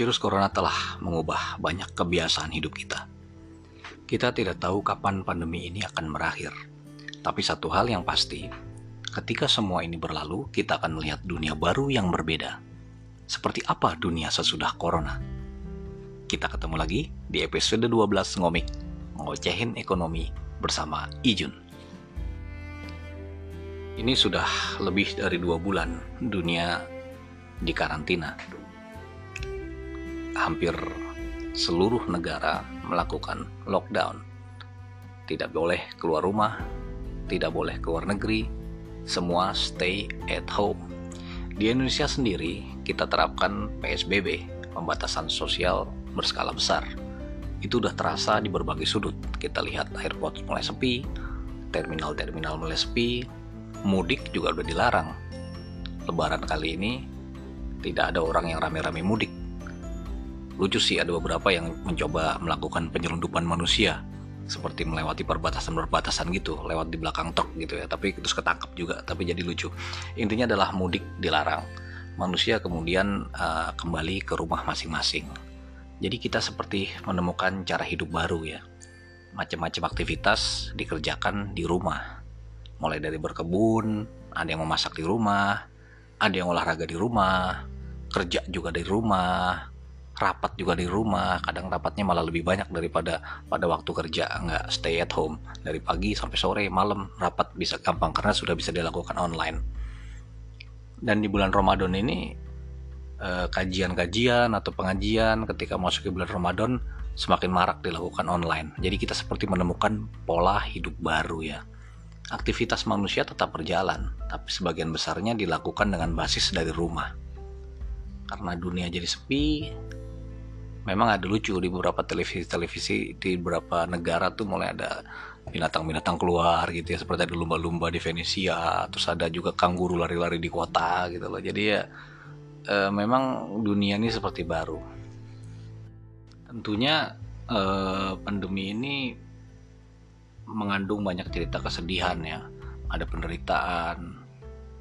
Virus corona telah mengubah banyak kebiasaan hidup kita. Kita tidak tahu kapan pandemi ini akan berakhir. Tapi satu hal yang pasti, ketika semua ini berlalu, kita akan melihat dunia baru yang berbeda. Seperti apa dunia sesudah corona? Kita ketemu lagi di episode 12 Ngomik, ngocehin ekonomi bersama Ijun. Ini sudah lebih dari dua bulan dunia di karantina hampir seluruh negara melakukan lockdown. Tidak boleh keluar rumah, tidak boleh keluar negeri, semua stay at home. Di Indonesia sendiri, kita terapkan PSBB, pembatasan sosial berskala besar. Itu udah terasa di berbagai sudut. Kita lihat airport mulai sepi, terminal-terminal mulai sepi, mudik juga udah dilarang. Lebaran kali ini tidak ada orang yang rame-rame mudik lucu sih ada beberapa yang mencoba melakukan penyelundupan manusia. Seperti melewati perbatasan-perbatasan gitu lewat di belakang truk gitu ya tapi terus ketangkep juga tapi jadi lucu. Intinya adalah mudik dilarang. Manusia kemudian uh, kembali ke rumah masing-masing. Jadi kita seperti menemukan cara hidup baru ya. Macam-macam aktivitas dikerjakan di rumah. Mulai dari berkebun ada yang memasak di rumah ada yang olahraga di rumah kerja juga di rumah rapat juga di rumah kadang rapatnya malah lebih banyak daripada pada waktu kerja nggak stay at home. Dari pagi sampai sore malam rapat bisa gampang karena sudah bisa dilakukan online. Dan di bulan Ramadan ini eh, kajian-kajian atau pengajian ketika masuk ke bulan Ramadan semakin marak dilakukan online. Jadi kita seperti menemukan pola hidup baru ya. Aktivitas manusia tetap berjalan tapi sebagian besarnya dilakukan dengan basis dari rumah. Karena dunia jadi sepi memang ada lucu di beberapa televisi-televisi di beberapa negara tuh mulai ada binatang-binatang keluar gitu ya seperti ada lumba-lumba di Venesia terus ada juga kanguru lari-lari di kota gitu loh. Jadi ya e, memang dunia ini seperti baru. Tentunya e, pandemi ini mengandung banyak cerita kesedihan ya. Ada penderitaan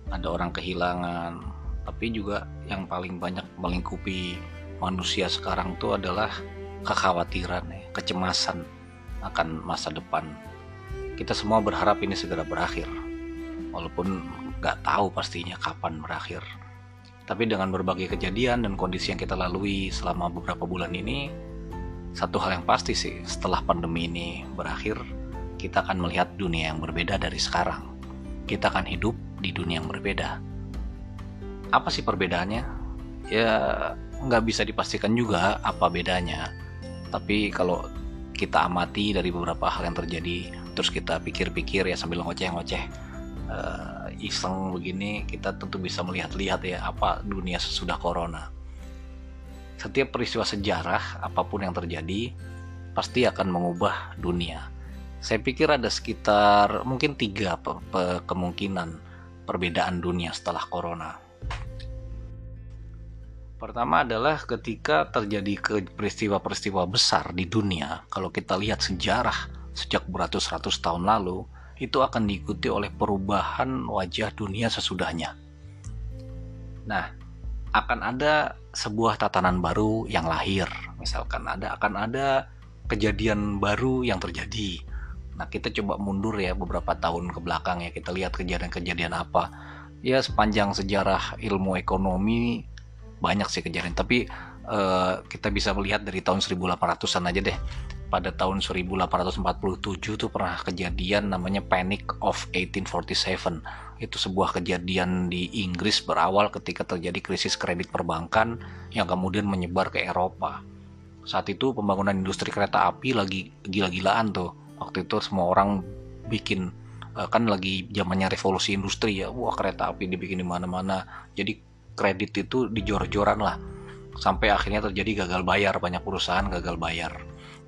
ada orang kehilangan tapi juga yang paling banyak melingkupi manusia sekarang tuh adalah kekhawatiran ya, kecemasan akan masa depan. Kita semua berharap ini segera berakhir, walaupun nggak tahu pastinya kapan berakhir. Tapi dengan berbagai kejadian dan kondisi yang kita lalui selama beberapa bulan ini, satu hal yang pasti sih, setelah pandemi ini berakhir, kita akan melihat dunia yang berbeda dari sekarang. Kita akan hidup di dunia yang berbeda. Apa sih perbedaannya? Ya, nggak bisa dipastikan juga apa bedanya. Tapi kalau kita amati dari beberapa hal yang terjadi terus kita pikir-pikir ya sambil ngoceh-ngoceh uh, iseng begini kita tentu bisa melihat-lihat ya apa dunia sesudah corona. Setiap peristiwa sejarah apa pun yang terjadi pasti akan mengubah dunia. Saya pikir ada sekitar mungkin tiga pe pe kemungkinan perbedaan dunia setelah corona Pertama adalah ketika terjadi peristiwa-peristiwa besar di dunia, kalau kita lihat sejarah sejak beratus-ratus tahun lalu, itu akan diikuti oleh perubahan wajah dunia sesudahnya. Nah, akan ada sebuah tatanan baru yang lahir. Misalkan ada akan ada kejadian baru yang terjadi. Nah, kita coba mundur ya beberapa tahun ke belakang ya, kita lihat kejadian-kejadian apa. Ya, sepanjang sejarah ilmu ekonomi banyak sih kejadian tapi uh, kita bisa melihat dari tahun 1800-an aja deh. Pada tahun 1847 tuh pernah kejadian namanya Panic of 1847 itu sebuah kejadian di Inggris berawal ketika terjadi krisis kredit perbankan yang kemudian menyebar ke Eropa. Saat itu pembangunan industri kereta api lagi gila-gilaan tuh. Waktu itu semua orang bikin eh, kan lagi zamannya revolusi industri ya. Wah kereta api dibikin di mana-mana. Jadi kredit itu dijor-joran lah. Sampai akhirnya terjadi gagal bayar banyak perusahaan gagal bayar.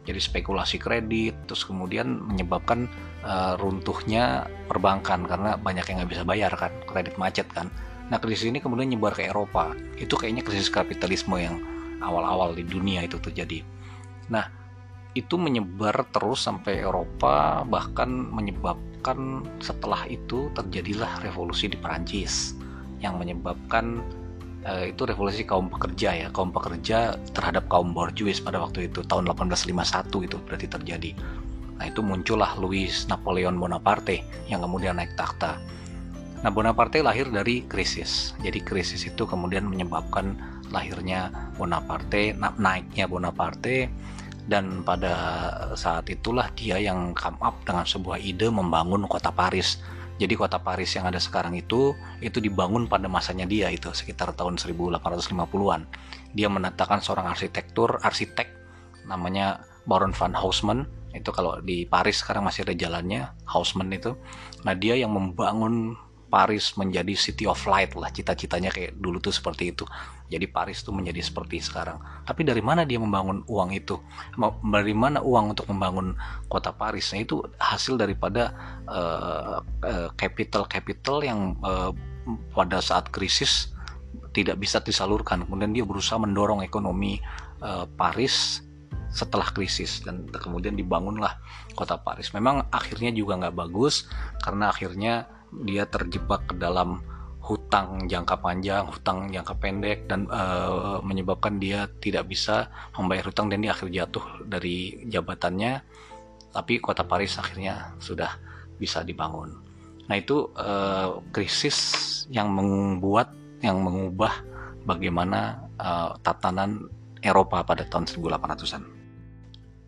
Jadi spekulasi kredit terus kemudian menyebabkan uh, runtuhnya perbankan karena banyak yang nggak bisa bayar kan kredit macet kan. Nah krisis ini kemudian nyebar ke Eropa. Itu kayaknya krisis kapitalisme yang awal-awal di dunia itu terjadi. Nah itu menyebar terus sampai Eropa bahkan menyebabkan setelah itu terjadilah revolusi di Perancis yang menyebabkan uh, itu revolusi kaum pekerja ya. Kaum pekerja terhadap kaum borjuis pada waktu itu tahun 1851 itu berarti terjadi. Nah itu muncullah Louis Napoleon Bonaparte yang kemudian naik takhta. Nah Bonaparte lahir dari krisis. Jadi krisis itu kemudian menyebabkan lahirnya Bonaparte naiknya Bonaparte dan pada saat itulah dia yang come up dengan sebuah ide membangun kota Paris jadi kota Paris yang ada sekarang itu itu dibangun pada masanya dia itu sekitar tahun 1850-an. Dia menatakan seorang arsitektur, arsitek namanya Baron van Haussmann. Itu kalau di Paris sekarang masih ada jalannya, Haussmann itu. Nah, dia yang membangun Paris menjadi city of light lah cita-citanya kayak dulu tuh seperti itu. Jadi Paris tuh menjadi seperti sekarang. Tapi dari mana dia membangun uang itu? Dari mana uang untuk membangun kota Paris? Nah itu hasil daripada uh, uh, capital capital yang uh, pada saat krisis tidak bisa disalurkan. Kemudian dia berusaha mendorong ekonomi uh, Paris setelah krisis dan kemudian dibangunlah kota Paris. Memang akhirnya juga nggak bagus karena akhirnya dia terjebak ke dalam hutang jangka panjang, hutang jangka pendek dan uh, menyebabkan dia tidak bisa membayar hutang dan dia akhir jatuh dari jabatannya. Tapi kota Paris akhirnya sudah bisa dibangun. Nah itu uh, krisis yang membuat yang mengubah bagaimana uh, tatanan Eropa pada tahun 1800-an.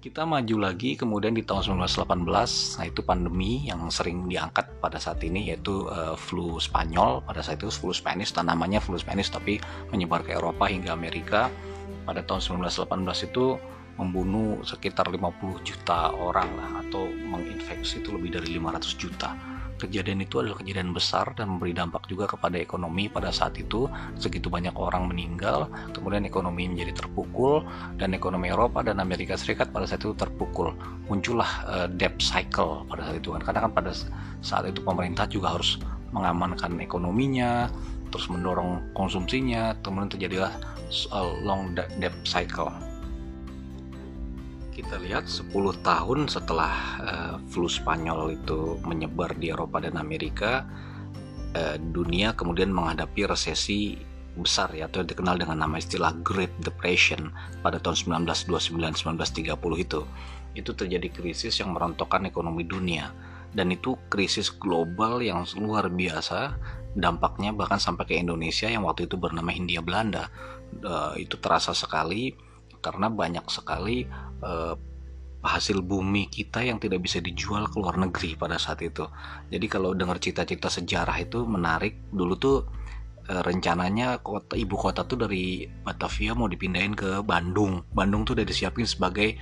Kita maju lagi kemudian di tahun 1918, nah itu pandemi yang sering diangkat pada saat ini yaitu uh, flu Spanyol. Pada saat itu flu Spanish, dan namanya flu Spanish tapi menyebar ke Eropa hingga Amerika. Pada tahun 1918 itu membunuh sekitar 50 juta orang lah atau menginfeksi itu lebih dari 500 juta kejadian itu adalah kejadian besar dan memberi dampak juga kepada ekonomi pada saat itu. Segitu banyak orang meninggal kemudian ekonomi menjadi terpukul dan ekonomi Eropa dan Amerika Serikat pada saat itu terpukul. Muncullah uh, debt cycle pada saat itu kan. Karena kan pada saat itu pemerintah juga harus mengamankan ekonominya terus mendorong konsumsinya kemudian terjadilah uh, long debt cycle kita lihat 10 tahun setelah uh, flu Spanyol itu menyebar di Eropa dan Amerika, uh, dunia kemudian menghadapi resesi besar ya atau dikenal dengan nama istilah Great Depression pada tahun 1929-1930 itu. Itu terjadi krisis yang merontokkan ekonomi dunia dan itu krisis global yang luar biasa dampaknya bahkan sampai ke Indonesia yang waktu itu bernama Hindia Belanda. Uh, itu terasa sekali karena banyak sekali uh, hasil bumi kita yang tidak bisa dijual ke luar negeri pada saat itu. Jadi kalau dengar cita-cita sejarah itu menarik. Dulu tuh uh, rencananya kota ibu kota tuh dari Batavia mau dipindahin ke Bandung. Bandung tuh udah disiapin sebagai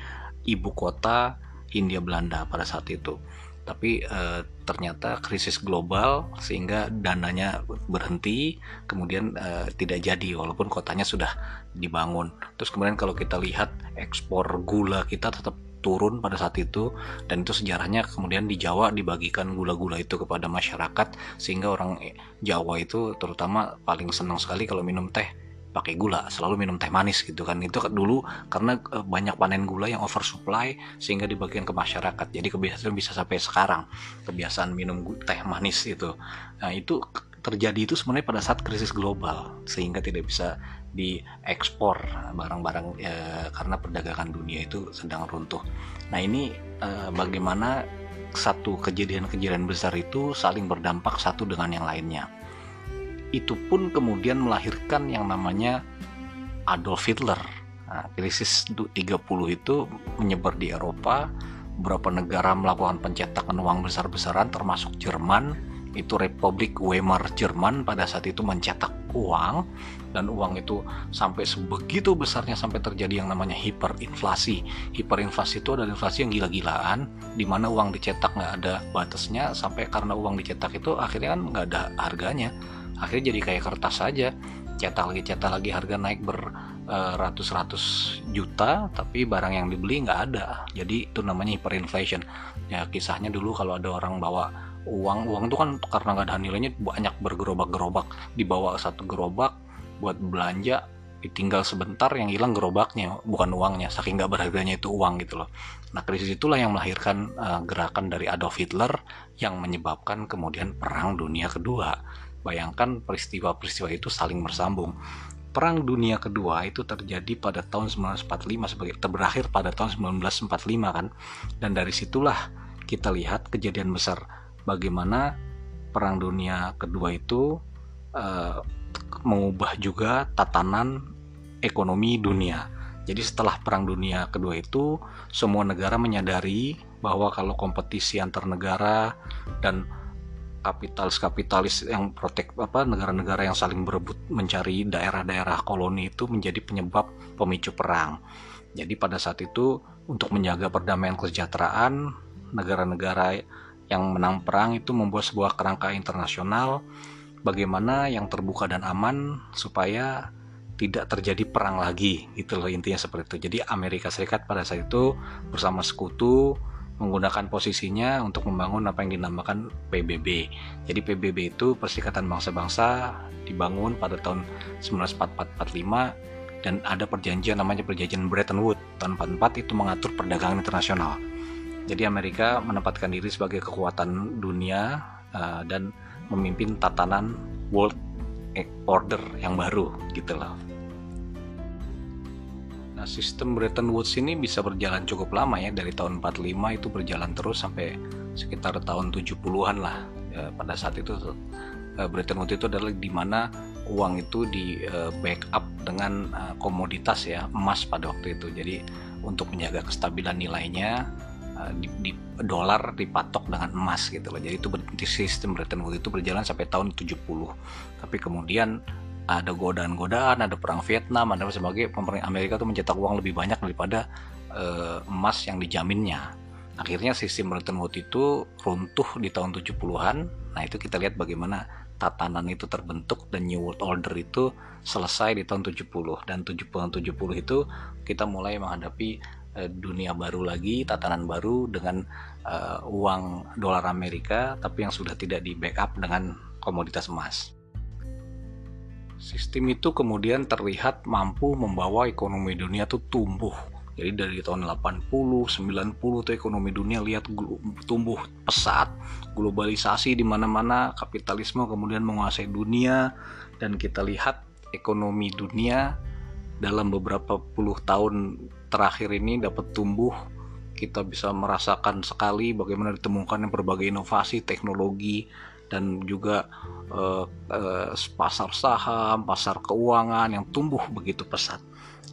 ibu kota Hindia Belanda pada saat itu tapi uh, ternyata krisis global sehingga dananya berhenti kemudian uh, tidak jadi walaupun kotanya sudah dibangun. Terus kemudian kalau kita lihat ekspor gula kita tetap turun pada saat itu dan itu sejarahnya kemudian di Jawa dibagikan gula-gula itu kepada masyarakat sehingga orang Jawa itu terutama paling senang sekali kalau minum teh pakai gula selalu minum teh manis gitu kan. Itu dulu karena e, banyak panen gula yang oversupply sehingga dibagikan ke masyarakat. Jadi kebiasaan bisa sampai sekarang kebiasaan minum teh manis itu. Nah itu terjadi itu sebenarnya pada saat krisis global sehingga tidak bisa diekspor barang-barang e, karena perdagangan dunia itu sedang runtuh. Nah ini e, bagaimana satu kejadian-kejadian besar itu saling berdampak satu dengan yang lainnya. Itu pun kemudian melahirkan yang namanya Adolf Hitler. Nah, krisis 30 itu menyebar di Eropa, beberapa negara melakukan pencetakan uang besar-besaran termasuk Jerman, itu Republik Weimar Jerman pada saat itu mencetak uang dan uang itu sampai sebegitu besarnya sampai terjadi yang namanya hiperinflasi. Hiperinflasi itu adalah inflasi yang gila-gilaan di mana uang dicetak nggak ada batasnya sampai karena uang dicetak itu akhirnya kan nggak ada harganya. Akhirnya jadi kayak kertas saja. Cetak lagi cetak lagi harga naik beratus-ratus eh, juta tapi barang yang dibeli nggak ada. Jadi itu namanya hyperinflation ya kisahnya dulu kalau ada orang bawa uang uang itu kan karena nggak ada nilainya banyak bergerobak-gerobak dibawa satu gerobak buat belanja ditinggal sebentar yang hilang gerobaknya bukan uangnya saking nggak berharganya itu uang gitu loh nah krisis itulah yang melahirkan uh, gerakan dari Adolf Hitler yang menyebabkan kemudian perang dunia kedua Bayangkan peristiwa-peristiwa itu saling bersambung. Perang Dunia Kedua itu terjadi pada tahun 1945 sebagai terberakhir pada tahun 1945 kan. Dan dari situlah kita lihat kejadian besar bagaimana Perang Dunia Kedua itu uh, mengubah juga tatanan ekonomi dunia. Jadi setelah Perang Dunia Kedua itu semua negara menyadari bahwa kalau kompetisi antar negara dan kapitalis-kapitalis yang protek apa negara-negara yang saling berebut mencari daerah-daerah koloni itu menjadi penyebab pemicu perang. Jadi pada saat itu untuk menjaga perdamaian kesejahteraan negara-negara yang menang perang itu membuat sebuah kerangka internasional bagaimana yang terbuka dan aman supaya tidak terjadi perang lagi gitu loh intinya seperti itu. Jadi Amerika Serikat pada saat itu bersama sekutu menggunakan posisinya untuk membangun apa yang dinamakan PBB. Jadi PBB itu Perserikatan Bangsa-Bangsa dibangun pada tahun 1945 dan ada perjanjian namanya perjanjian Bretton Woods tahun 44 itu mengatur perdagangan internasional. Jadi Amerika menempatkan diri sebagai kekuatan dunia uh, dan memimpin tatanan world order yang baru gitu loh. Nah, sistem Bretton Woods ini bisa berjalan cukup lama ya dari tahun 45 itu berjalan terus sampai sekitar tahun 70-an lah. Ya, pada saat itu uh, Bretton Woods itu adalah di mana uang itu di backup dengan komoditas ya, emas pada waktu itu. Jadi untuk menjaga kestabilan nilainya di, di dolar dipatok dengan emas gitu loh. Jadi itu sistem Bretton Woods itu berjalan sampai tahun 70. Tapi kemudian ada godaan-godaan, ada perang Vietnam, ada sebagai pemerintah Amerika tuh mencetak uang lebih banyak daripada uh, emas yang dijaminnya. Akhirnya sistem Bretton Woods itu runtuh di tahun 70-an. Nah, itu kita lihat bagaimana tatanan itu terbentuk dan New World Order itu selesai di tahun 70 dan 70 70 itu kita mulai menghadapi dunia baru lagi, tatanan baru dengan uh, uang dolar Amerika tapi yang sudah tidak di backup dengan komoditas emas. Sistem itu kemudian terlihat mampu membawa ekonomi dunia tuh tumbuh. Jadi dari tahun 80, 90 tuh ekonomi dunia lihat tumbuh pesat, globalisasi di mana-mana, kapitalisme kemudian menguasai dunia dan kita lihat ekonomi dunia dalam beberapa puluh tahun terakhir ini dapat tumbuh kita bisa merasakan sekali bagaimana ditemukan berbagai inovasi teknologi dan juga uh, uh, pasar saham, pasar keuangan yang tumbuh begitu pesat.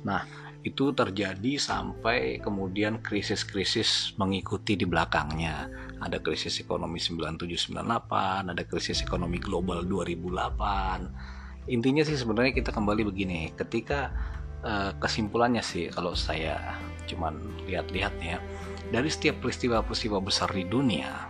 Nah, itu terjadi sampai kemudian krisis-krisis mengikuti di belakangnya. Ada krisis ekonomi 9798, ada krisis ekonomi global 2008. Intinya sih sebenarnya kita kembali begini, ketika uh, kesimpulannya sih kalau saya cuman lihat-lihat ya, dari setiap peristiwa-peristiwa besar di dunia,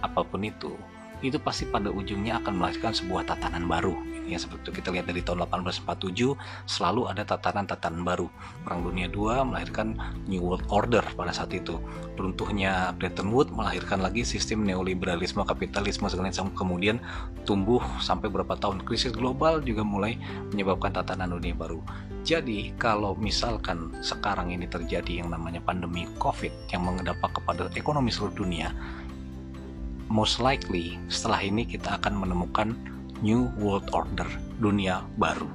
apa pun itu, itu pasti pada ujungnya akan melahirkan sebuah tatanan baru ya seperti kita lihat dari tahun 1847 selalu ada tatanan-tatanan baru. Perang Dunia II melahirkan New World Order pada saat itu. Runtuhnya Bretton Woods melahirkan lagi sistem neoliberalisme kapitalisme segala macam. Kemudian tumbuh sampai berapa tahun. Krisis global juga mulai menyebabkan tatanan dunia baru. Jadi kalau misalkan sekarang ini terjadi yang namanya pandemi COVID yang mengedampak kepada ekonomi seluruh dunia most likely setelah ini kita akan menemukan New World Order, dunia baru.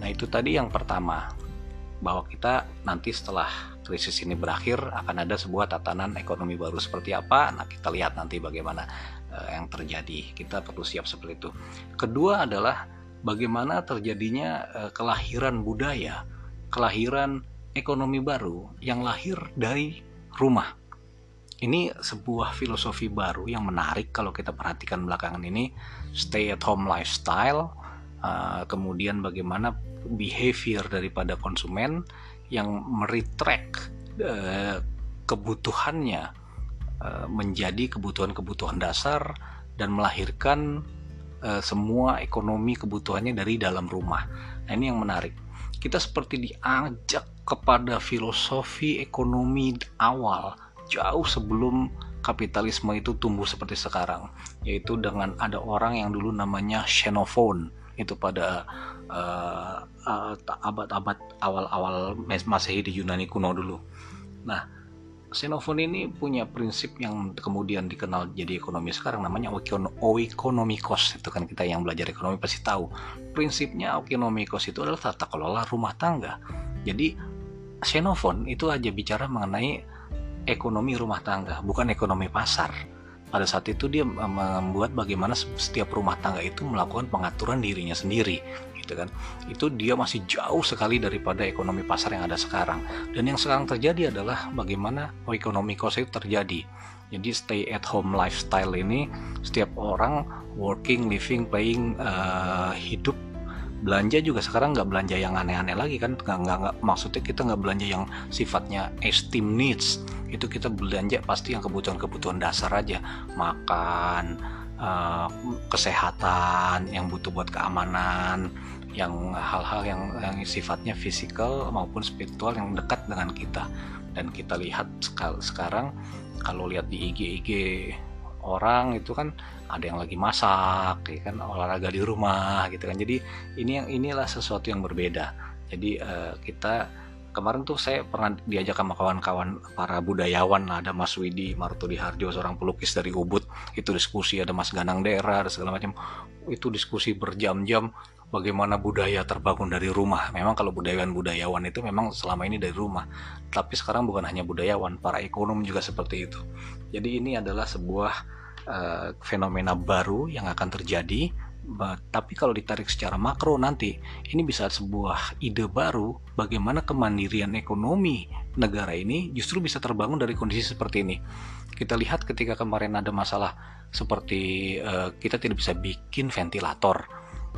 Nah, itu tadi yang pertama, bahwa kita nanti setelah krisis ini berakhir akan ada sebuah tatanan ekonomi baru seperti apa. Nah, kita lihat nanti bagaimana uh, yang terjadi. Kita perlu siap seperti itu. Kedua adalah bagaimana terjadinya uh, kelahiran budaya, kelahiran ekonomi baru yang lahir dari rumah ini sebuah filosofi baru yang menarik kalau kita perhatikan belakangan ini stay at home lifestyle uh, kemudian bagaimana behavior daripada konsumen yang meretrack uh, kebutuhannya uh, menjadi kebutuhan-kebutuhan dasar dan melahirkan uh, semua ekonomi kebutuhannya dari dalam rumah. Nah, ini yang menarik. Kita seperti diajak kepada filosofi ekonomi awal jauh sebelum kapitalisme itu tumbuh seperti sekarang yaitu dengan ada orang yang dulu namanya Xenophon. Itu pada uh, uh, abad-abad awal-awal Masehi di Yunani kuno dulu. Nah, Xenophon ini punya prinsip yang kemudian dikenal jadi ekonomi sekarang namanya oikonomikos. Itu kan kita yang belajar ekonomi pasti tahu. Prinsipnya oikonomikos itu adalah tata kelola rumah tangga. Jadi Xenophon itu aja bicara mengenai ekonomi rumah tangga bukan ekonomi pasar. Pada saat itu dia membuat bagaimana setiap rumah tangga itu melakukan pengaturan dirinya sendiri gitu kan. Itu dia masih jauh sekali daripada ekonomi pasar yang ada sekarang. Dan yang sekarang terjadi adalah bagaimana ekonomi kos itu terjadi. Jadi stay at home lifestyle ini setiap orang working living playing uh, hidup belanja juga sekarang nggak belanja yang aneh-aneh lagi kan. Nggak, nggak, nggak maksudnya kita nggak belanja yang sifatnya esteem needs. Itu kita belanja pasti yang kebutuhan-kebutuhan dasar aja. Makan uh, kesehatan yang butuh buat keamanan yang hal-hal yang, yang sifatnya fisikal maupun spiritual yang dekat dengan kita. Dan kita lihat sekarang kalau lihat di IG-IG orang itu kan ada yang lagi masak ya kan olahraga di rumah gitu kan jadi ini yang inilah sesuatu yang berbeda jadi uh, kita kemarin tuh saya pernah diajak sama kawan-kawan para budayawan ada Mas Widi Martodi Harjo seorang pelukis dari Ubud itu diskusi ada Mas Ganang Daerah ada segala macam itu diskusi berjam-jam bagaimana budaya terbangun dari rumah. Memang kalau budayawan-budayawan itu memang selama ini dari rumah. Tapi sekarang bukan hanya budayawan, para ekonom juga seperti itu. Jadi ini adalah sebuah uh, fenomena baru yang akan terjadi. But, tapi kalau ditarik secara makro nanti, ini bisa sebuah ide baru bagaimana kemandirian ekonomi negara ini justru bisa terbangun dari kondisi seperti ini. Kita lihat ketika kemarin ada masalah seperti uh, kita tidak bisa bikin ventilator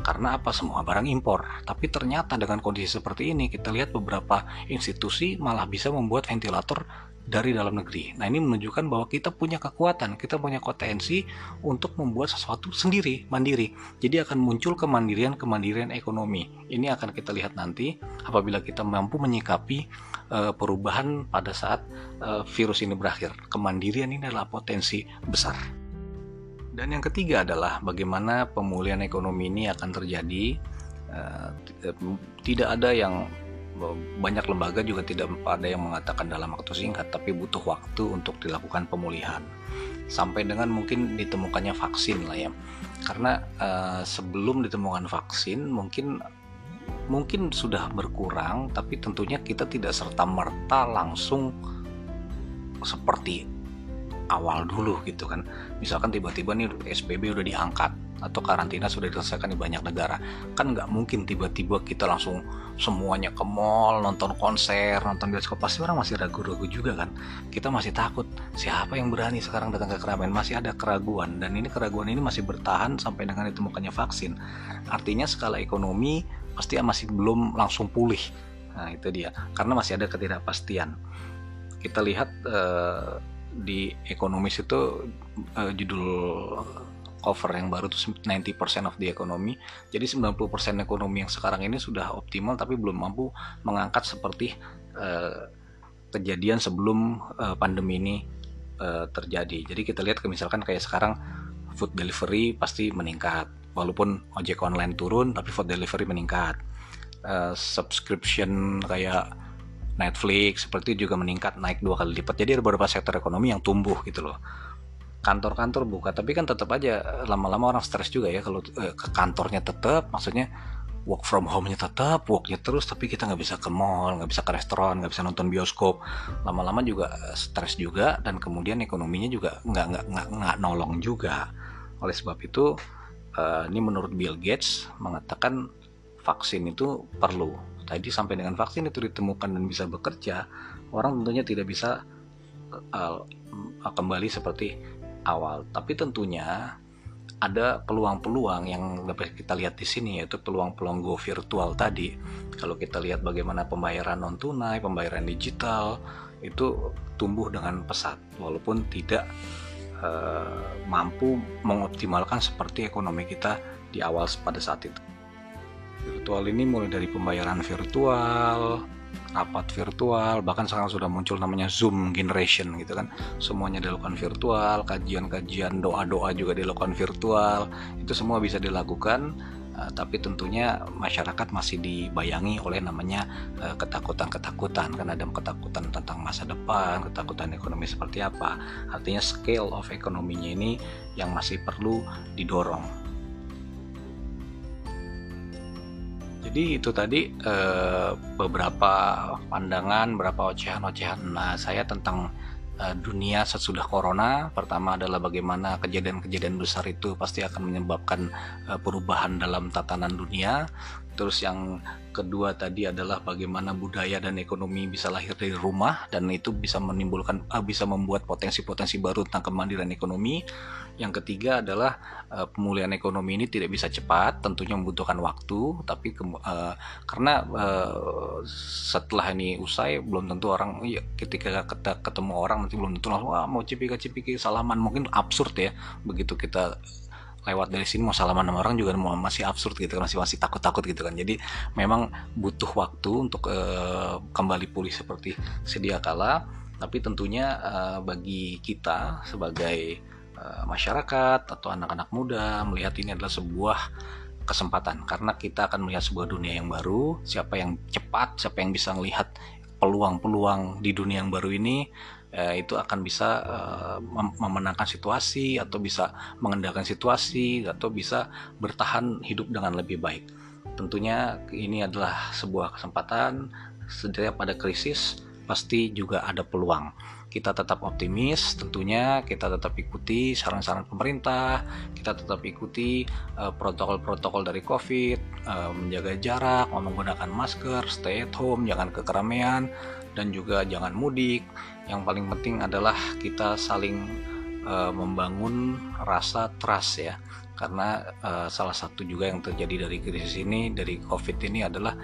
karena apa semua barang impor. Tapi ternyata dengan kondisi seperti ini kita lihat beberapa institusi malah bisa membuat ventilator dari dalam negeri. Nah, ini menunjukkan bahwa kita punya kekuatan, kita punya potensi untuk membuat sesuatu sendiri, mandiri. Jadi akan muncul kemandirian-kemandirian ekonomi. Ini akan kita lihat nanti apabila kita mampu menyikapi uh, perubahan pada saat uh, virus ini berakhir. Kemandirian ini adalah potensi besar. Dan yang ketiga adalah bagaimana pemulihan ekonomi ini akan terjadi. Uh, tidak ada yang banyak lembaga juga tidak ada yang mengatakan dalam waktu singkat, tapi butuh waktu untuk dilakukan pemulihan sampai dengan mungkin ditemukannya vaksin lah ya. Karena uh, sebelum ditemukan vaksin mungkin mungkin sudah berkurang, tapi tentunya kita tidak serta merta langsung seperti awal dulu gitu kan. Misalkan tiba-tiba nih SPB udah diangkat atau karantina sudah diselesaikan di banyak negara. Kan nggak mungkin tiba-tiba kita langsung semuanya ke mall nonton konser nonton bioskop. Pasti orang masih ragu-ragu juga kan. Kita masih takut siapa yang berani sekarang datang ke keramaian? Masih ada keraguan. Dan ini keraguan ini masih bertahan sampai dengan ditemukannya vaksin. Artinya skala ekonomi pasti masih belum langsung pulih. Nah itu dia. Karena masih ada ketidakpastian. Kita lihat eh, di ekonomis itu uh, judul cover yang baru itu 90% of the economy. Jadi 90% ekonomi yang sekarang ini sudah optimal tapi belum mampu mengangkat seperti uh, kejadian sebelum uh, pandemi ini uh, terjadi. Jadi kita lihat misalkan kayak sekarang food delivery pasti meningkat. Walaupun ojek online turun tapi food delivery meningkat. Uh, subscription kayak Netflix seperti itu juga meningkat naik dua kali lipat. Jadi ada beberapa sektor ekonomi yang tumbuh gitu loh. Kantor-kantor buka tapi kan tetap aja lama-lama orang stres juga ya kalau eh, ke kantornya tetap maksudnya work from home-nya tetap worknya terus tapi kita nggak bisa ke mall nggak bisa ke restoran nggak bisa nonton bioskop. Lama-lama juga stres juga dan kemudian ekonominya juga nggak nggak nggak nggak nolong juga. Oleh sebab itu uh, ini menurut Bill Gates mengatakan vaksin itu perlu tadi sampai dengan vaksin itu ditemukan dan bisa bekerja, orang tentunya tidak bisa uh, kembali seperti awal. Tapi tentunya ada peluang-peluang yang dapat kita lihat di sini yaitu peluang-peluang go virtual tadi. Kalau kita lihat bagaimana pembayaran non tunai, pembayaran digital itu tumbuh dengan pesat walaupun tidak uh, mampu mengoptimalkan seperti ekonomi kita di awal pada saat itu virtual ini mulai dari pembayaran virtual, rapat virtual, bahkan sekarang sudah muncul namanya Zoom Generation gitu kan. Semuanya dilakukan virtual, kajian-kajian doa-doa juga dilakukan virtual. Itu semua bisa dilakukan uh, tapi tentunya masyarakat masih dibayangi oleh namanya ketakutan-ketakutan uh, karena ada ketakutan tentang masa depan, ketakutan ekonomi seperti apa. Artinya scale of ekonominya ini yang masih perlu didorong. Jadi itu tadi uh, beberapa pandangan, beberapa ocehan-ocehan nah saya tentang uh, dunia sesudah corona. Pertama adalah bagaimana kejadian-kejadian besar itu pasti akan menyebabkan uh, perubahan dalam tatanan dunia. Terus yang kedua tadi adalah bagaimana budaya dan ekonomi bisa lahir dari rumah dan itu bisa menimbulkan bisa membuat potensi-potensi baru tentang kemandirian ekonomi. Yang ketiga adalah uh, pemulihan ekonomi ini tidak bisa cepat, tentunya membutuhkan waktu, tapi ke, uh, karena uh, setelah ini usai belum tentu orang ya, ketika kita ketemu orang nanti belum tentu langsung mau cipika-cipiki salaman. Mungkin absurd ya begitu kita lewat dari sini mau salaman sama orang juga masih absurd gitu masih masih takut-takut gitu kan. Jadi memang butuh waktu untuk uh, kembali pulih seperti sedia kala tapi tentunya uh, bagi kita sebagai uh, masyarakat atau anak-anak muda melihat ini adalah sebuah kesempatan karena kita akan melihat sebuah dunia yang baru siapa yang cepat siapa yang bisa melihat peluang-peluang di dunia yang baru ini eh, itu akan bisa eh, memenangkan situasi atau bisa mengendalikan situasi atau bisa bertahan hidup dengan lebih baik. Tentunya ini adalah sebuah kesempatan setiap pada krisis pasti juga ada peluang. Kita tetap optimis, tentunya kita tetap ikuti saran-saran pemerintah, kita tetap ikuti eh, protokol-protokol dari COVID, uh, menjaga jarak, menggunakan masker, stay at home, jangan ke keramaian, dan juga jangan mudik. Yang paling penting adalah kita saling uh, membangun rasa trust ya karena uh, salah satu juga yang terjadi dari krisis ini dari covid ini adalah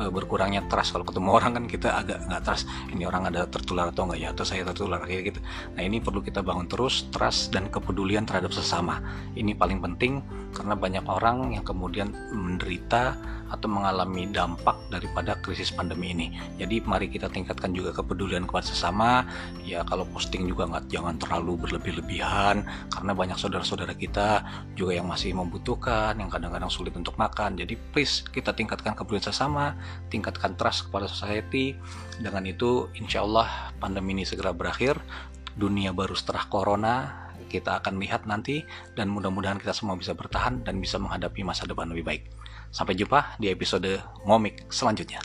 uh, berkurangnya trust kalau ketemu orang kan kita agak nggak trust ini orang ada tertular atau enggak ya atau saya tertular kayak gitu nah ini perlu kita bangun terus trust dan kepedulian terhadap sesama ini paling penting karena banyak orang yang kemudian menderita atau mengalami dampak daripada krisis pandemi ini. Jadi mari kita tingkatkan juga kepedulian kepada sesama. Ya kalau posting juga nggak jangan terlalu berlebih-lebihan karena banyak saudara-saudara kita yang masih membutuhkan, yang kadang-kadang sulit untuk makan. Jadi please kita tingkatkan kepedulian sesama, tingkatkan trust kepada society. Dengan itu insya Allah pandemi ini segera berakhir. Dunia baru setelah corona kita akan lihat nanti dan mudah-mudahan kita semua bisa bertahan dan bisa menghadapi masa depan lebih baik. Sampai jumpa di episode ngomik selanjutnya.